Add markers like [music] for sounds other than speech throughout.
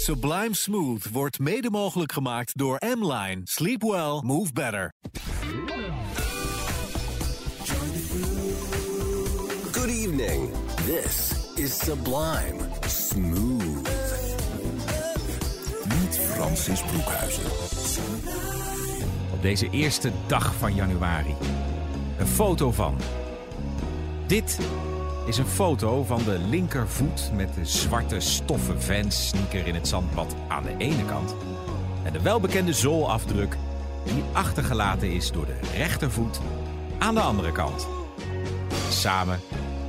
Sublime Smooth wordt mede mogelijk gemaakt door M-Line. Sleep well, move better. Good evening. This is Sublime Smooth. Met Francis Broekhuizen. Op deze eerste dag van januari. Een foto van. Dit is een foto van de linkervoet met de zwarte stoffen Vans sneaker in het zandpad aan de ene kant. En de welbekende zoolafdruk die achtergelaten is door de rechtervoet aan de andere kant. Samen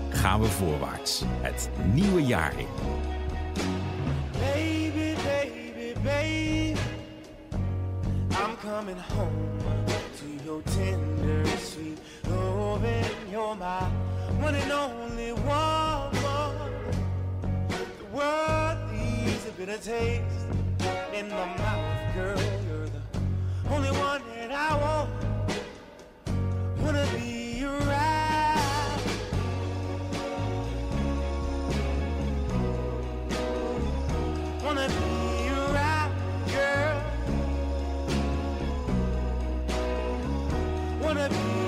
gaan we voorwaarts het nieuwe jaar in. Baby, baby, baby, I'm coming home to your tender, sweet loving. You're my one and only one. The world leaves a bitter taste in my mouth, girl. You're the only one that I want. Wanna be around. Wanna be around, girl. Wanna be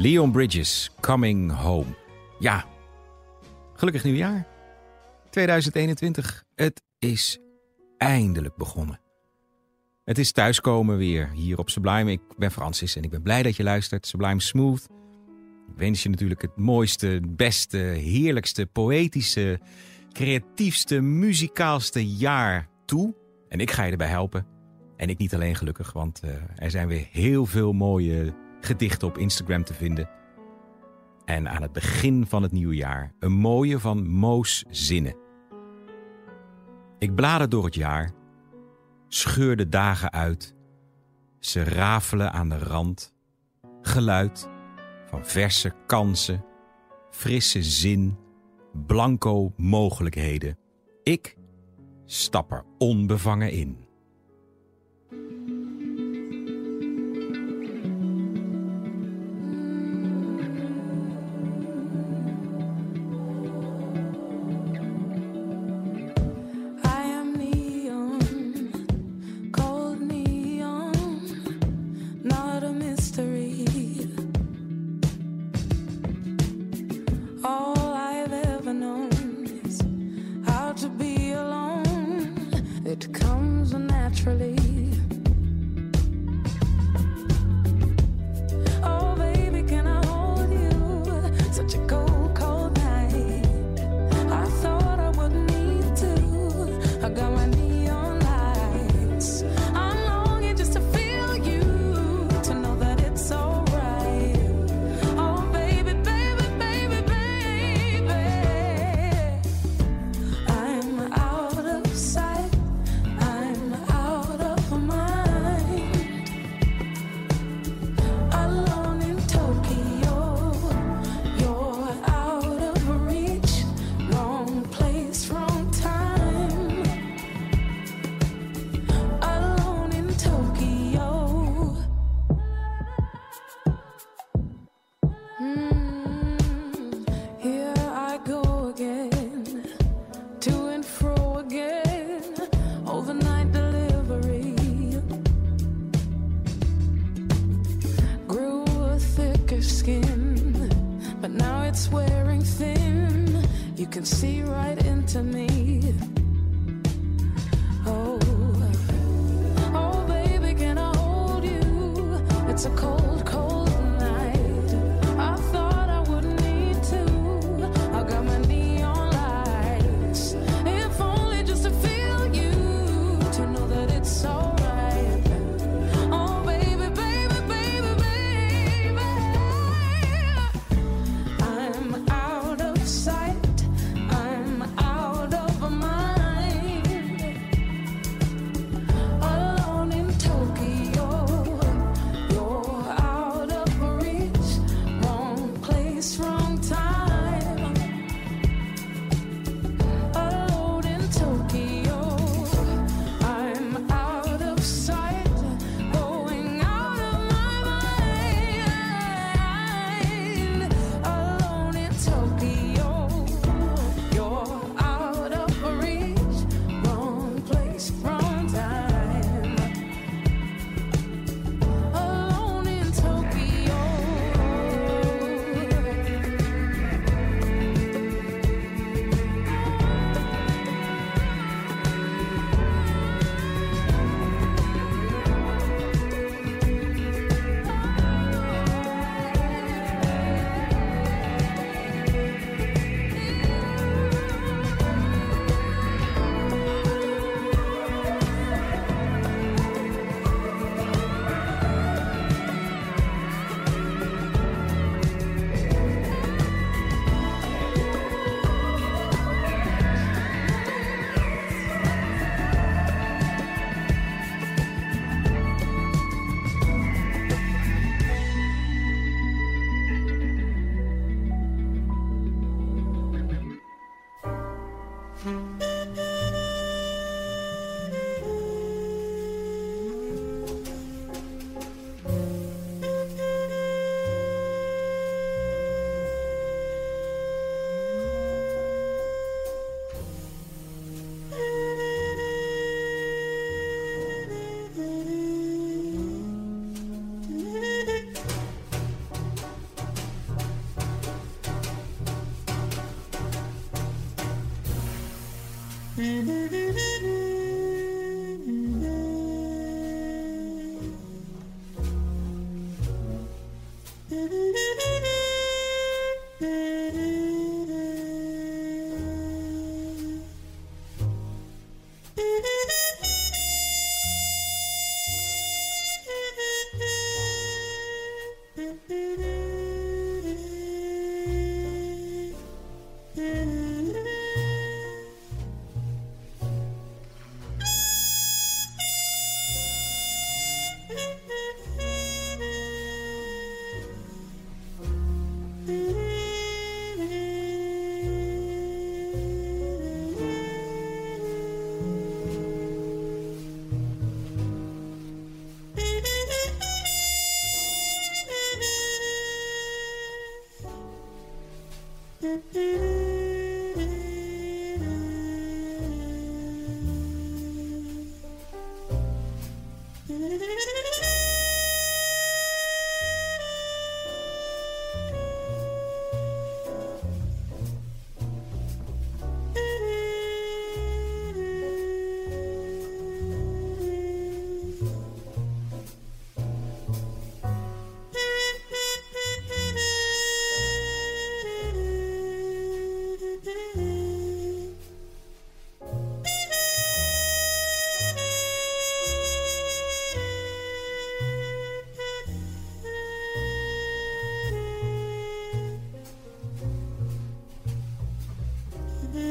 Leon Bridges, Coming Home. Ja, gelukkig nieuwjaar. 2021, het is eindelijk begonnen. Het is thuiskomen weer hier op Sublime. Ik ben Francis en ik ben blij dat je luistert. Sublime Smooth. Ik wens je natuurlijk het mooiste, beste, heerlijkste, poëtische, creatiefste, muzikaalste jaar toe. En ik ga je erbij helpen. En ik niet alleen gelukkig, want eh, er zijn weer heel veel mooie gedichten op Instagram te vinden. En aan het begin van het nieuwe jaar een mooie van Moos Zinnen. Ik blader door het jaar, scheur de dagen uit. Ze rafelen aan de rand. Geluid van verse kansen, frisse zin, blanco mogelijkheden. Ik stap er onbevangen in. Naturally.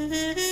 Mm-hmm.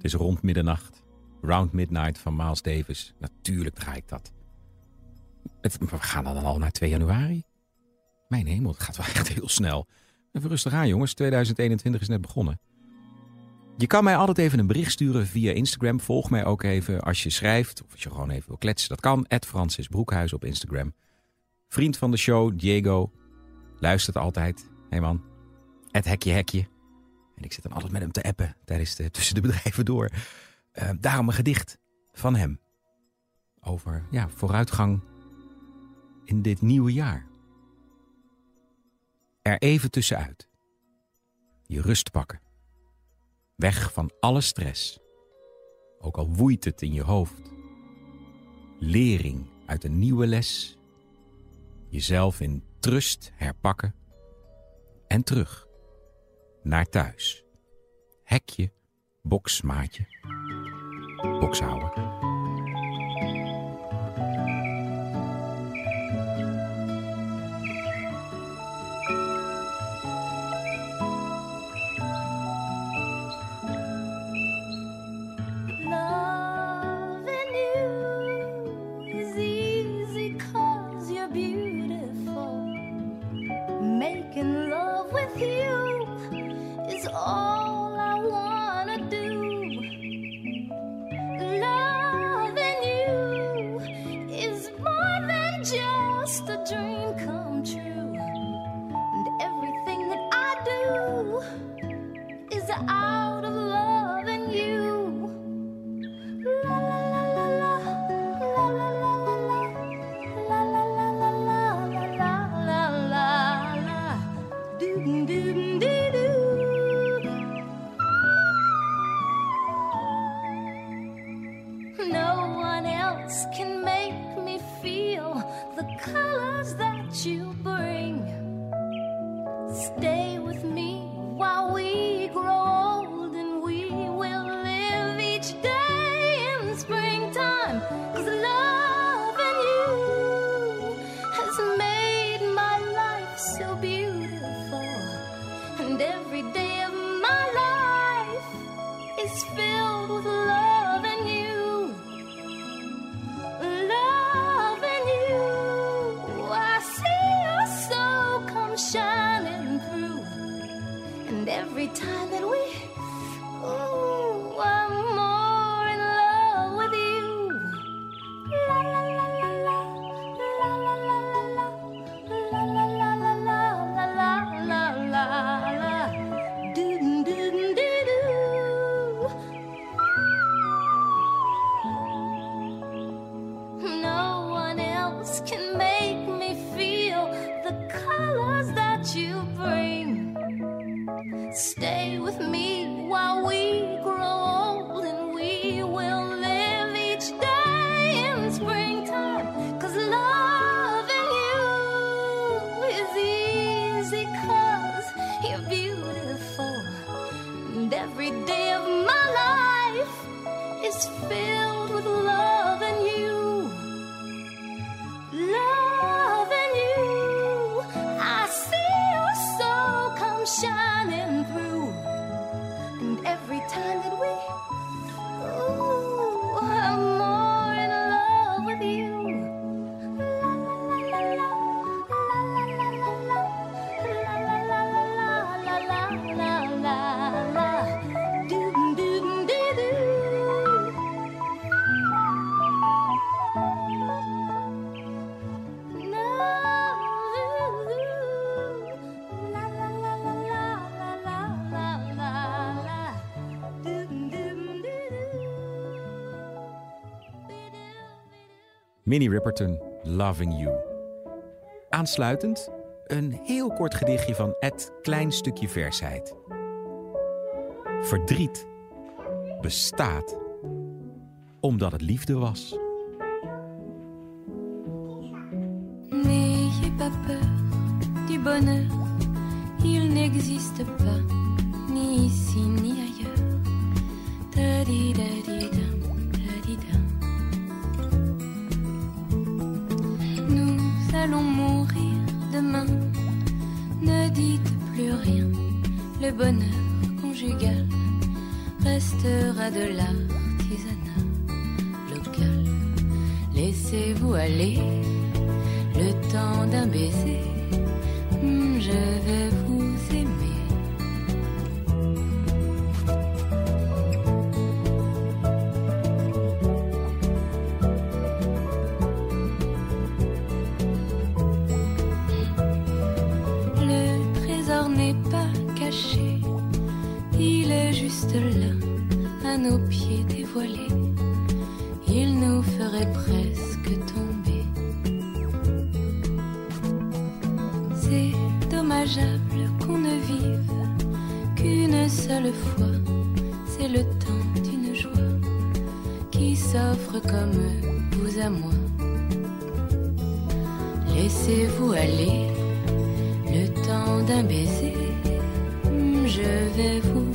Het is rond middernacht. Round Midnight van Miles Davis. Natuurlijk draai ik dat. We gaan dan al naar 2 januari. Mijn hemel, het gaat wel echt heel snel. Even rustig aan jongens, 2021 is net begonnen. Je kan mij altijd even een bericht sturen via Instagram. Volg mij ook even als je schrijft of als je gewoon even wil kletsen. Dat kan. Francis Broekhuis op Instagram. Vriend van de show, Diego. Luistert altijd. Hé hey man. Het hekje hekje. En ik zit dan altijd met hem te appen tijdens de, [laughs] tussen de bedrijven door. Eh, daarom een gedicht van hem. Over ja, vooruitgang in dit nieuwe jaar. Er even tussenuit. Je rust pakken. Weg van alle stress. Ook al woeit het in je hoofd. Lering uit een nieuwe les. Jezelf in trust herpakken. En terug. Naar thuis. Hekje, boksmaatje. Bokshouden. Minnie Ripperton, Loving You. Aansluitend een heel kort gedichtje van Ed Klein Stukje Versheid. Verdriet bestaat omdat het liefde was. Nos pieds dévoilés. Il nous ferait presque tomber. C'est dommageable qu'on ne vive qu'une seule fois. C'est le temps d'une joie qui s'offre comme vous à moi. Laissez-vous aller le temps d'un baiser. Je vais vous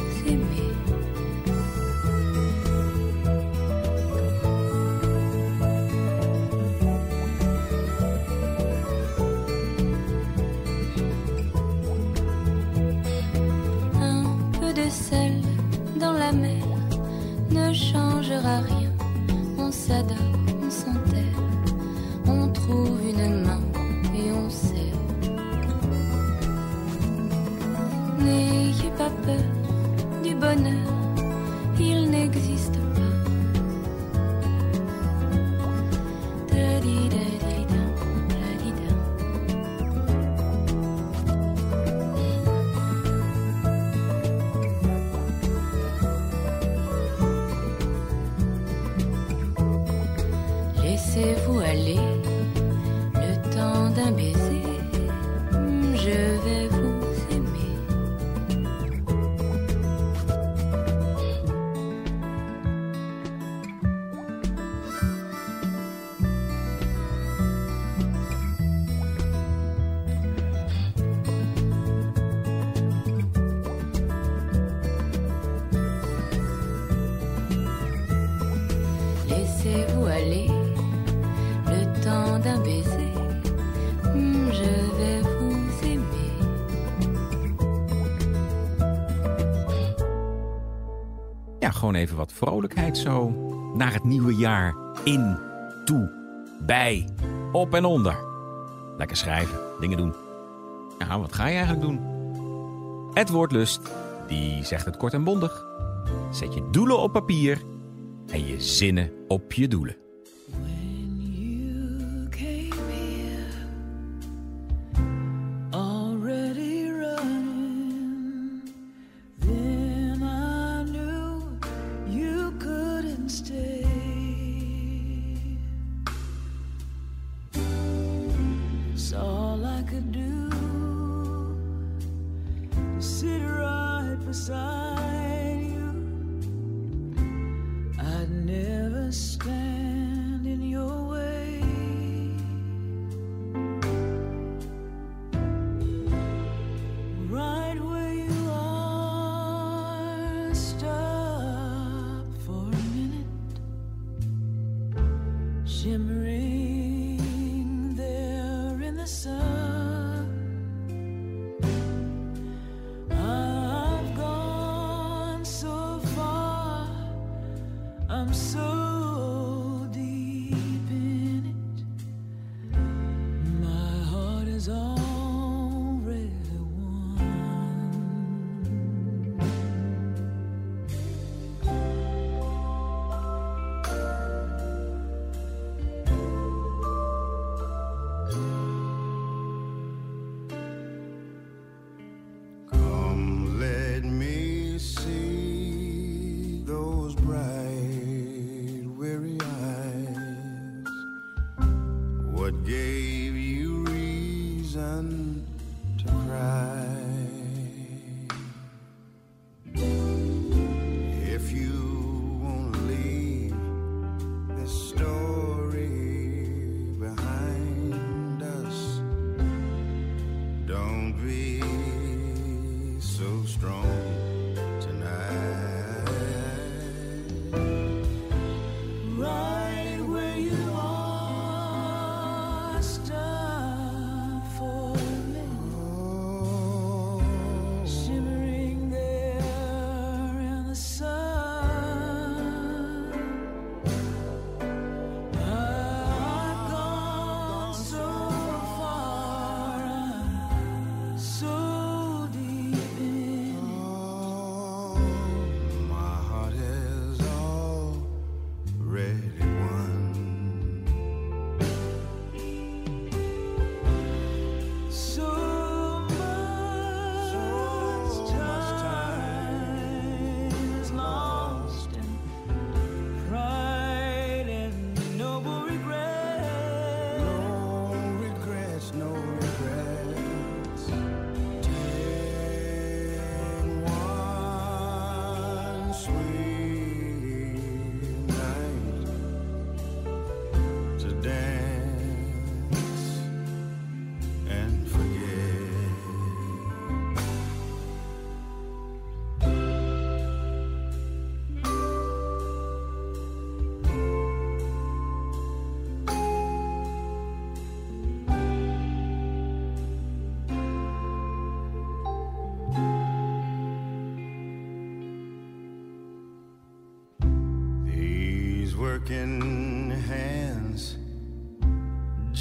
gewoon even wat vrolijkheid zo. Naar het nieuwe jaar. In, toe, bij, op en onder. Lekker schrijven, dingen doen. Ja, wat ga je eigenlijk doen? Het woordlust, die zegt het kort en bondig. Zet je doelen op papier en je zinnen op je doelen.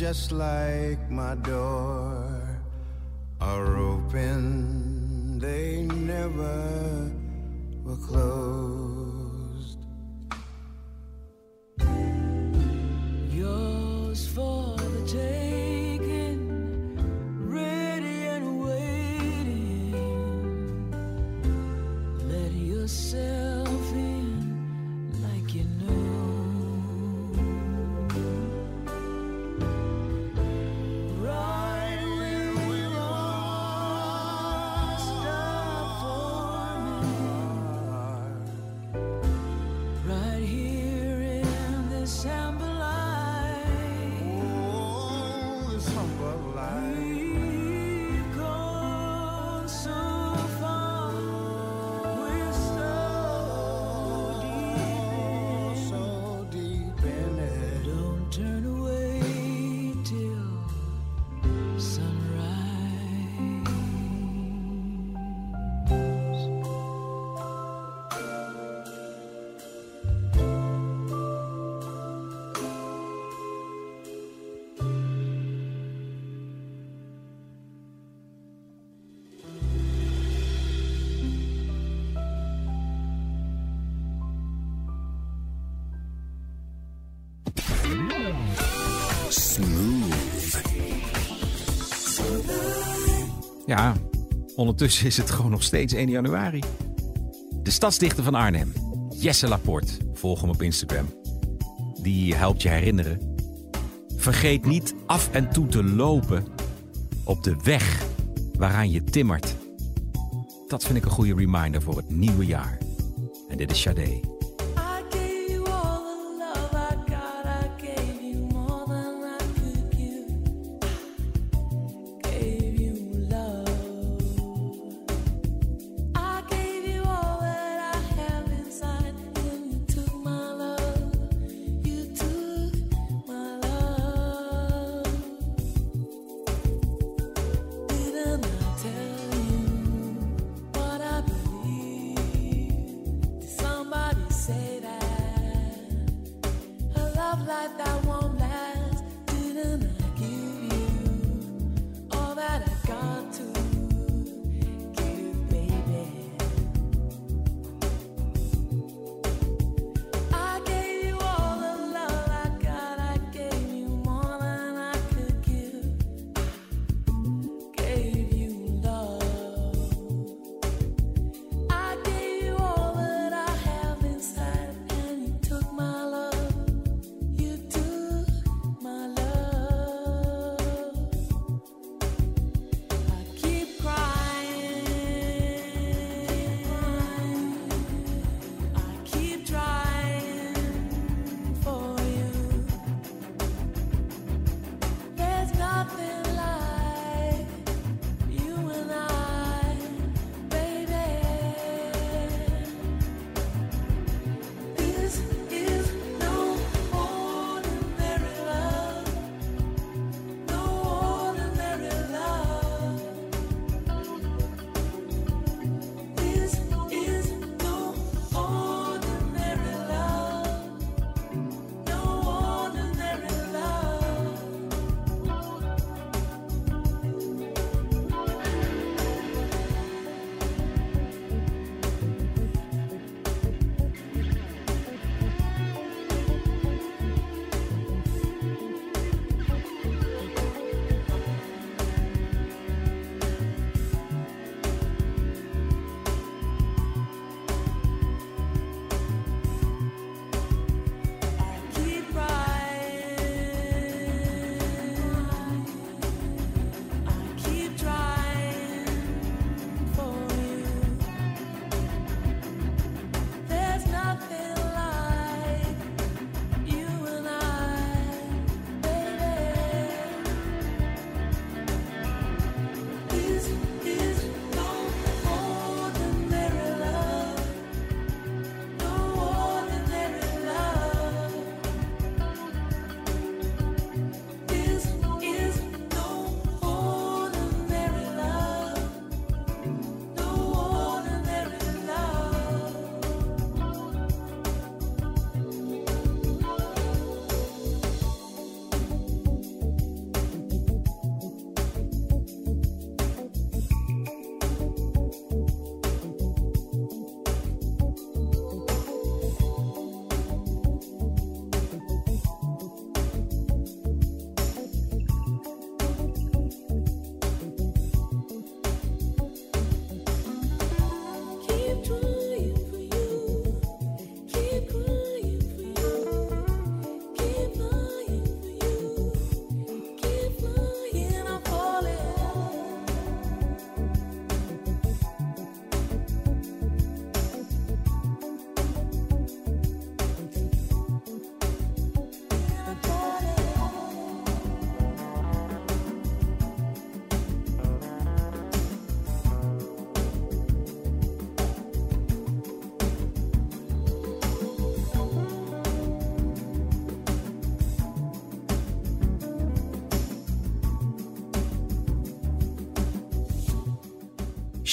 just like my door are open. Ja, ondertussen is het gewoon nog steeds 1 januari. De stadsdichter van Arnhem, Jesse Laporte, volg hem op Instagram. Die helpt je herinneren. Vergeet niet af en toe te lopen op de weg waaraan je timmert. Dat vind ik een goede reminder voor het nieuwe jaar. En dit is Shadé.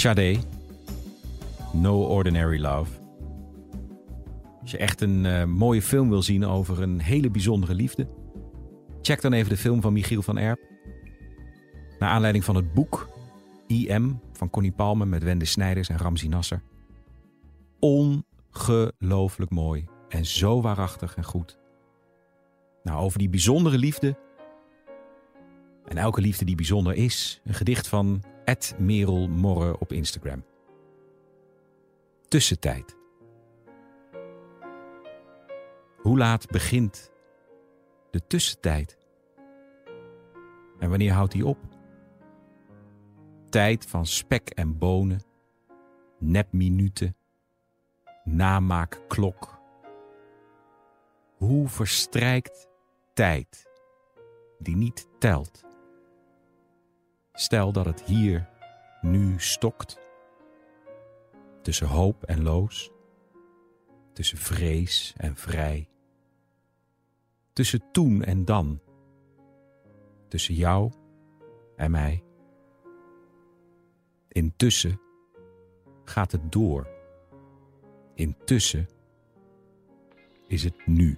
Sade. No Ordinary Love. Als je echt een eh, mooie film wil zien over een hele bijzondere liefde, check dan even de film van Michiel van Erp. Naar aanleiding van het boek IM van Connie Palme met Wende Snijders en Ramzi Nasser. Ongelooflijk mooi en zo waarachtig en goed. Nou, over die bijzondere liefde. En elke liefde die bijzonder is. Een gedicht van Merel Morre op Instagram. Tussentijd. Hoe laat begint de tussentijd? En wanneer houdt die op? Tijd van spek en bonen, nepminuten, namaakklok. Hoe verstrijkt tijd die niet telt? Stel dat het hier nu stokt. Tussen hoop en loos. Tussen vrees en vrij. Tussen toen en dan. Tussen jou en mij. Intussen gaat het door. Intussen is het nu.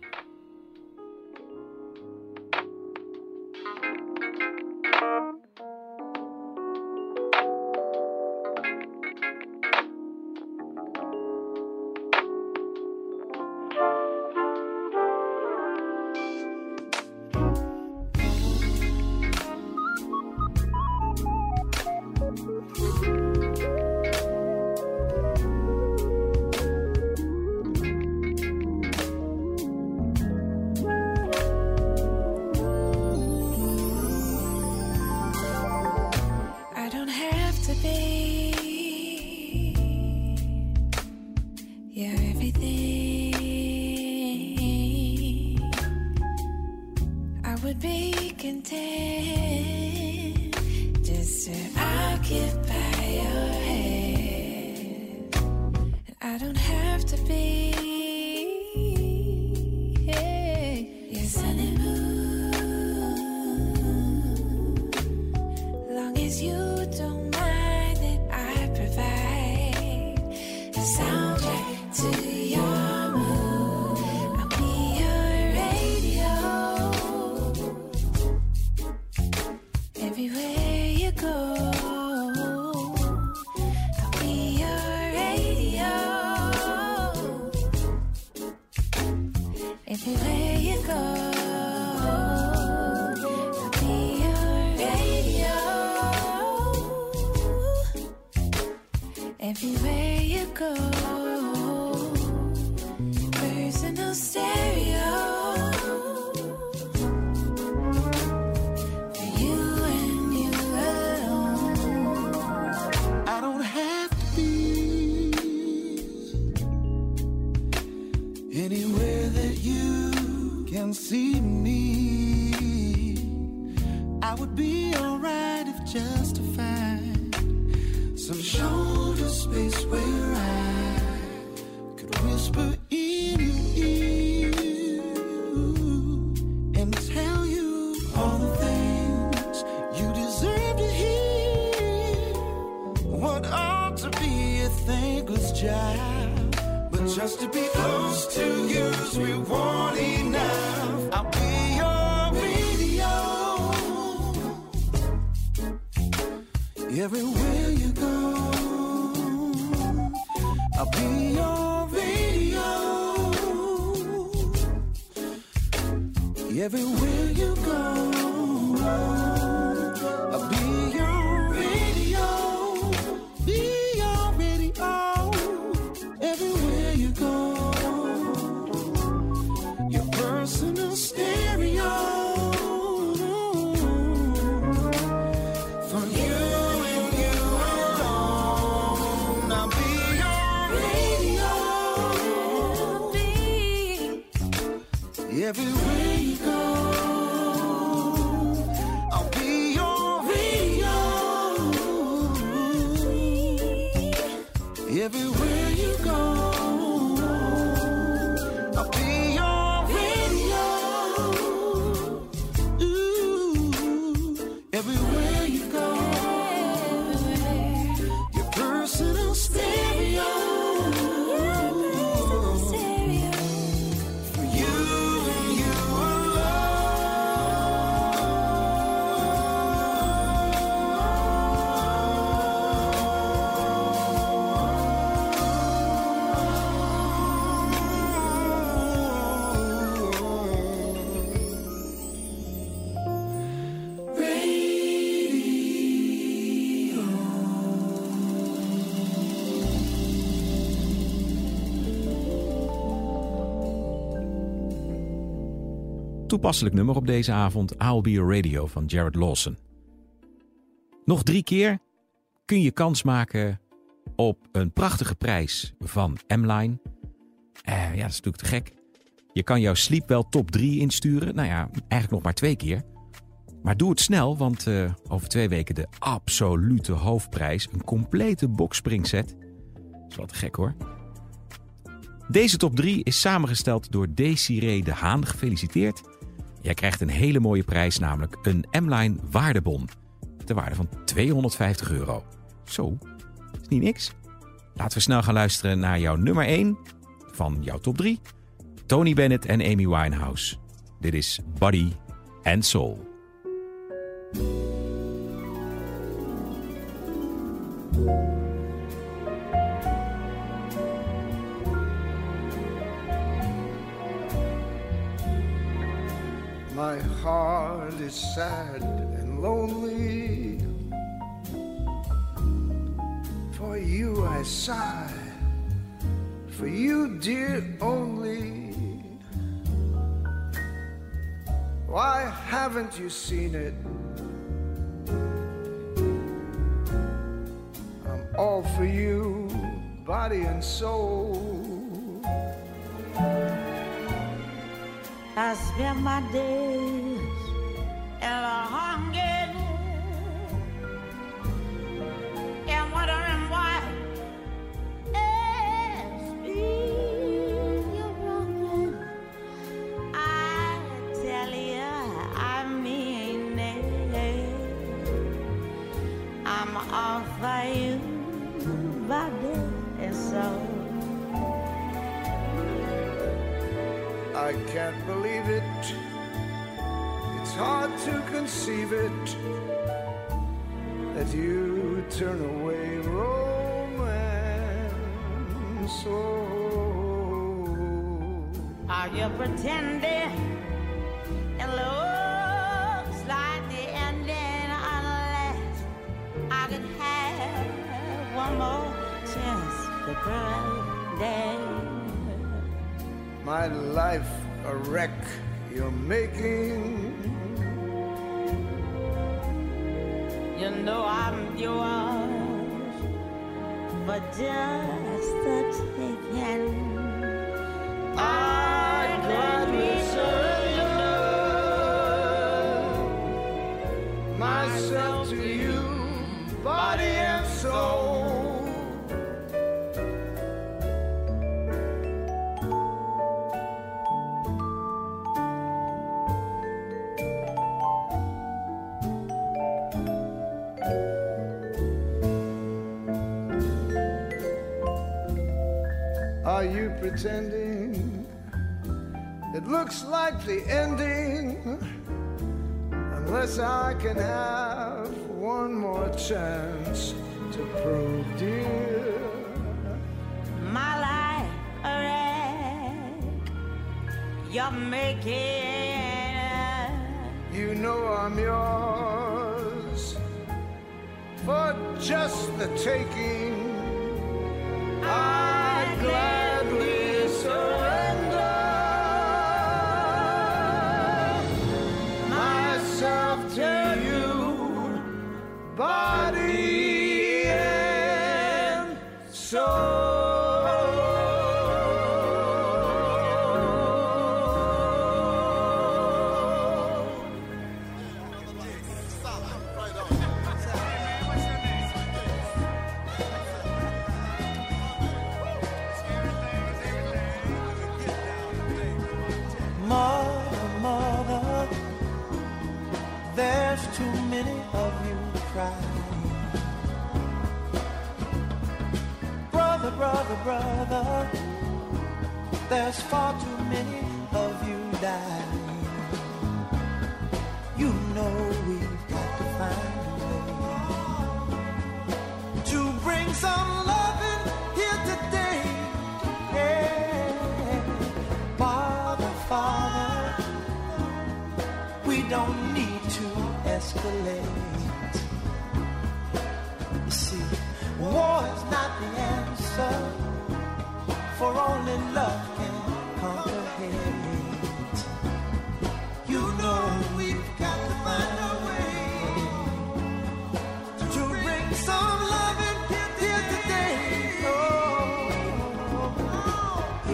is you. Toepasselijk nummer op deze avond I'll Be Radio van Jared Lawson. Nog drie keer kun je kans maken op een prachtige prijs van M-Line. Eh, ja, dat is natuurlijk te gek. Je kan jouw Sleepwell top 3 insturen. Nou ja, eigenlijk nog maar twee keer. Maar doe het snel, want eh, over twee weken de absolute hoofdprijs. Een complete boxspringset. Dat is wel te gek hoor. Deze top 3 is samengesteld door Desiree de Haan. Gefeliciteerd. Jij krijgt een hele mooie prijs, namelijk een M-Line waardebon. Ter waarde van 250 euro. Zo, is niet niks. Laten we snel gaan luisteren naar jouw nummer 1 van jouw top 3. Tony Bennett en Amy Winehouse. Dit is Body and Soul. My heart is sad and lonely. For you I sigh, for you, dear, only. Why haven't you seen it? I'm all for you, body and soul. I spend my days I can't believe it. It's hard to conceive it that you turn away romance. Oh, Are you pretending? It looks like the ending unless I can have one more chance to pretend. my life a wreck you're making. You know I'm yours, but just the taking. I gladly surrender myself to you, body and soul. Are you pretending? It looks like the ending. Unless I can have one more chance to prove, dear. my life a wreck. You're making. You know I'm yours for just the taking. I gladly there's far too many of you dying. You know we've got to find a way to bring some loving here today. Yeah. Father, Father, we don't need to escalate. You see, war is not the answer, for only love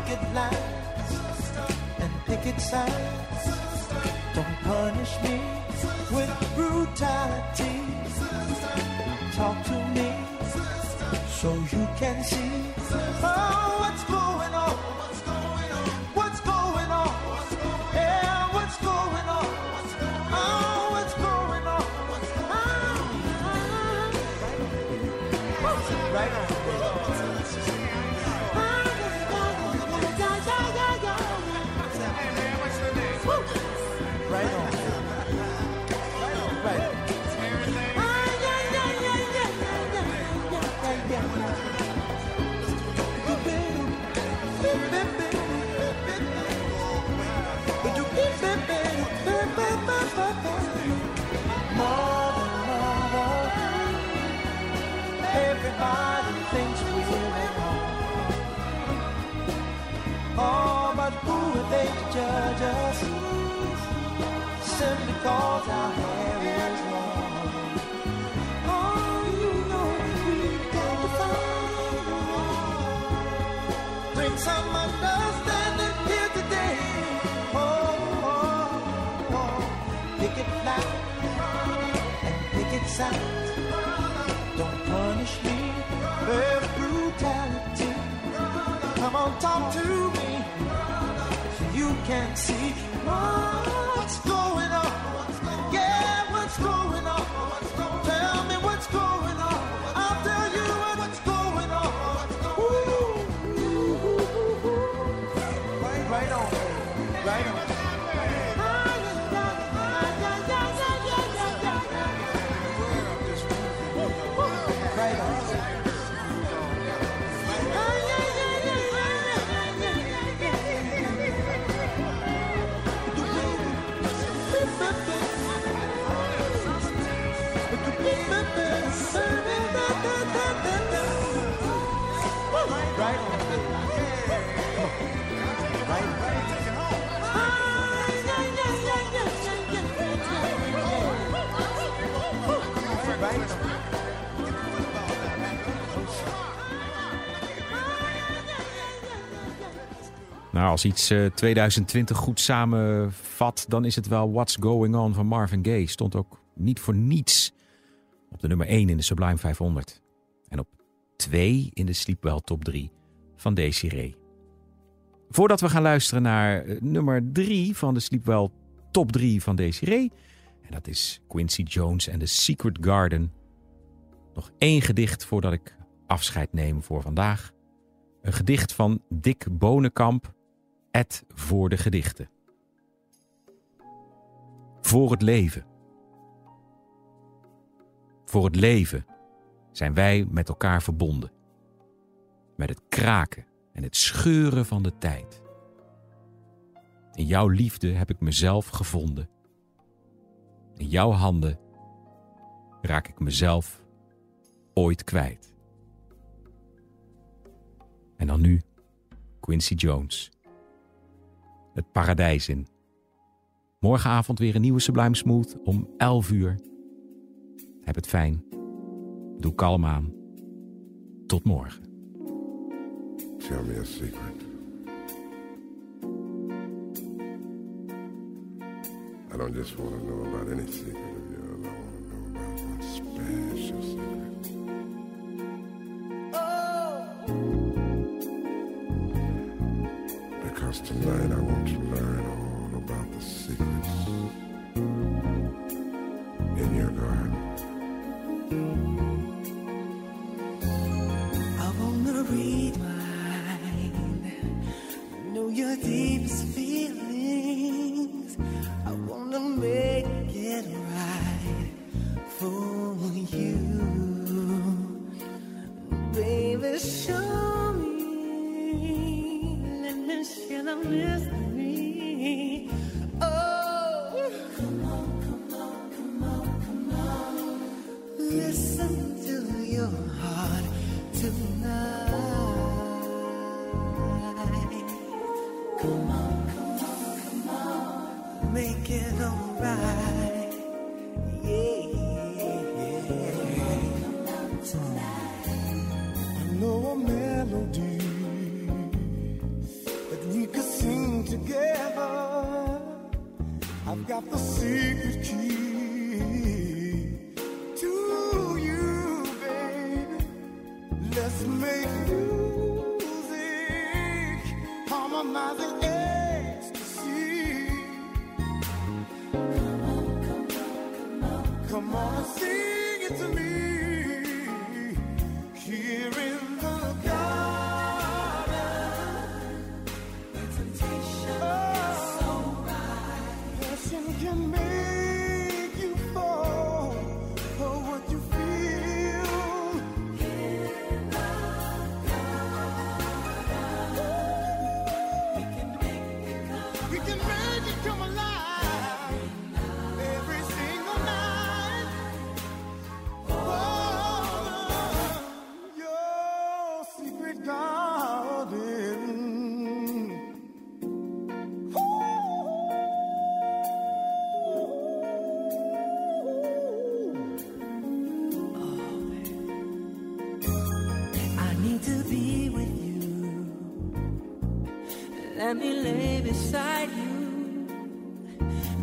picket lines and picket signs. Don't punish me with brutality. Talk to me so you can see. Nou, als iets eh, 2020 goed samenvat, dan is het wel What's Going On van Marvin Gaye. Stond ook niet voor niets op de nummer 1 in de Sublime 500. En op 2 in de Sleepwell Top 3 van Desiree. Voordat we gaan luisteren naar eh, nummer 3 van de Sleepwell Top 3 van Desiree. En dat is Quincy Jones en The Secret Garden. Nog één gedicht voordat ik afscheid neem voor vandaag. Een gedicht van Dick Bonenkamp, voor de gedichten. Voor het leven. Voor het leven zijn wij met elkaar verbonden. Met het kraken en het scheuren van de tijd. In jouw liefde heb ik mezelf gevonden. In jouw handen raak ik mezelf ooit kwijt. En dan nu Quincy Jones. Het paradijs in. Morgenavond weer een nieuwe Sublime Smooth om 11 uur. Heb het fijn. Doe kalm aan. Tot morgen. Tell me a secret. I don't just want to know about any secret of yours. I want to know about special secret. Because tonight I want Let me lay beside you.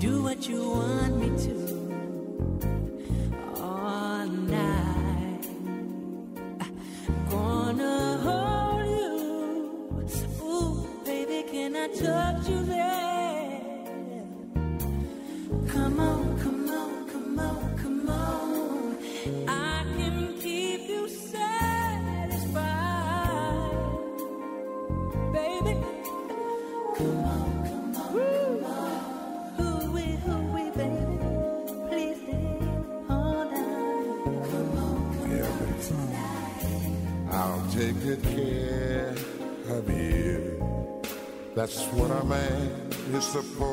Do what you want. support.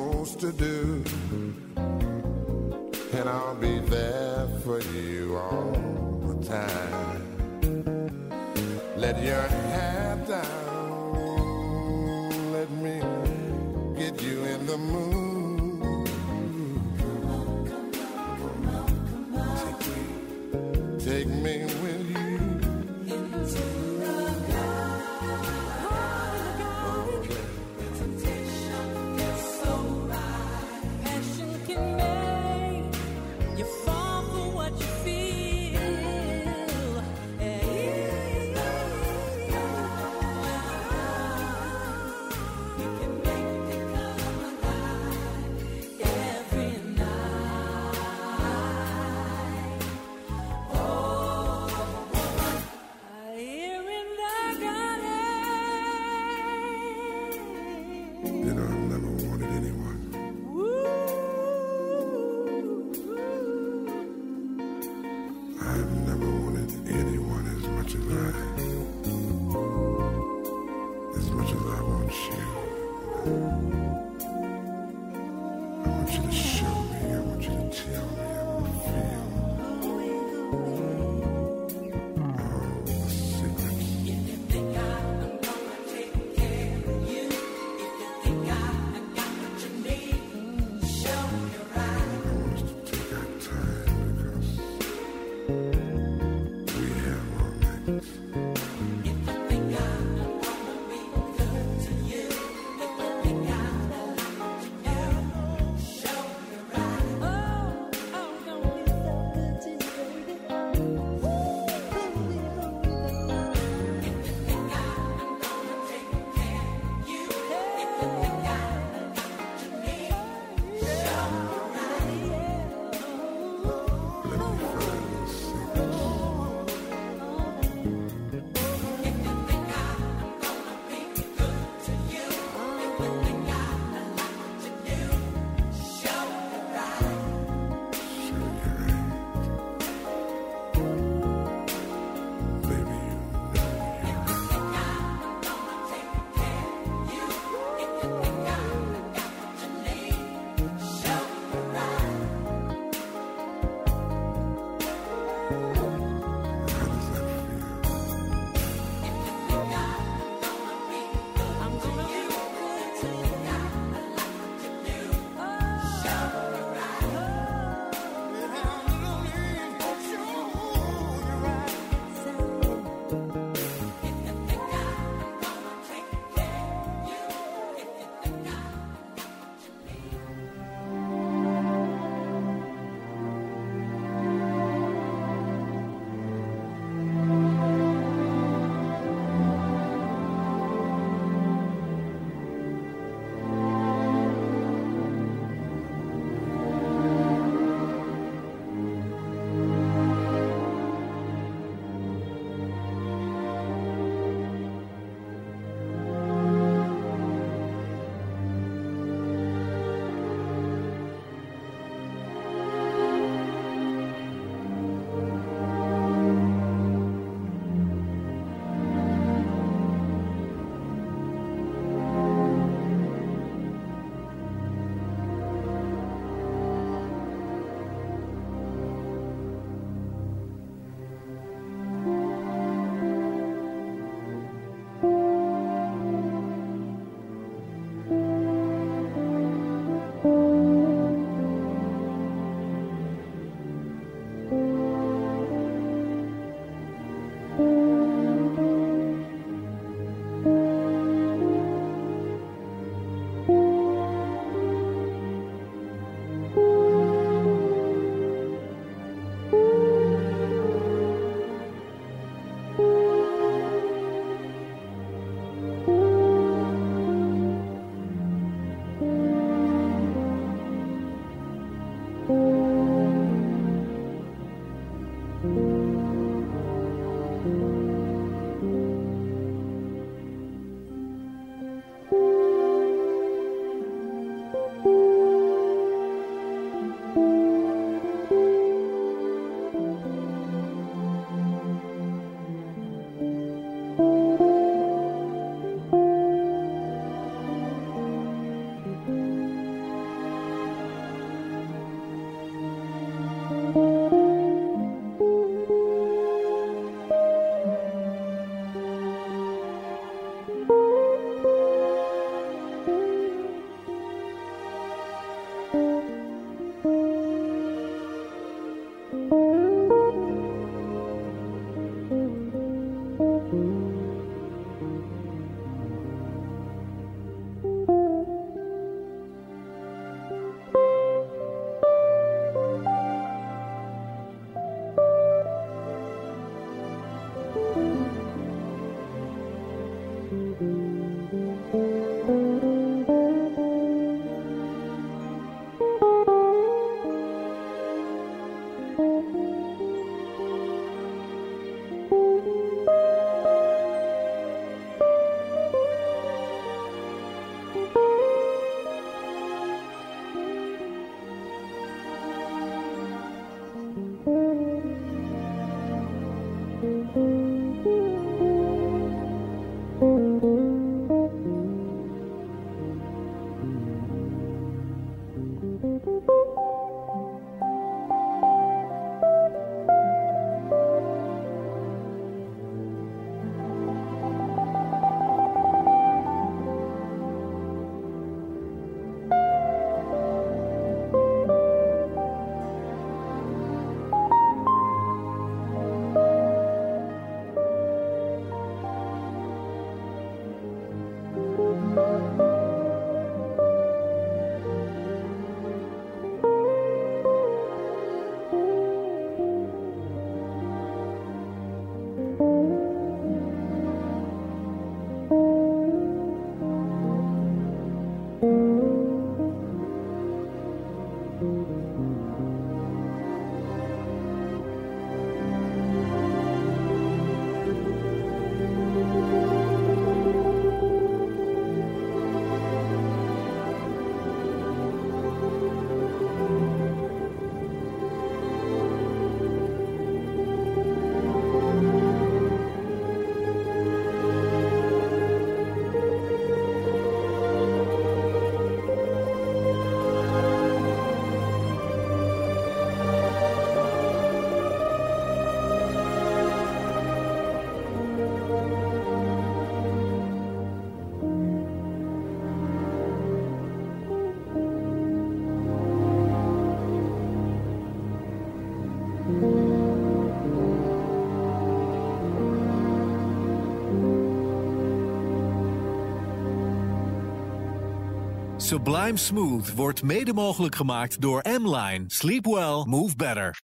Sublime Smooth wordt mede mogelijk gemaakt door M-Line. Sleep well, move better.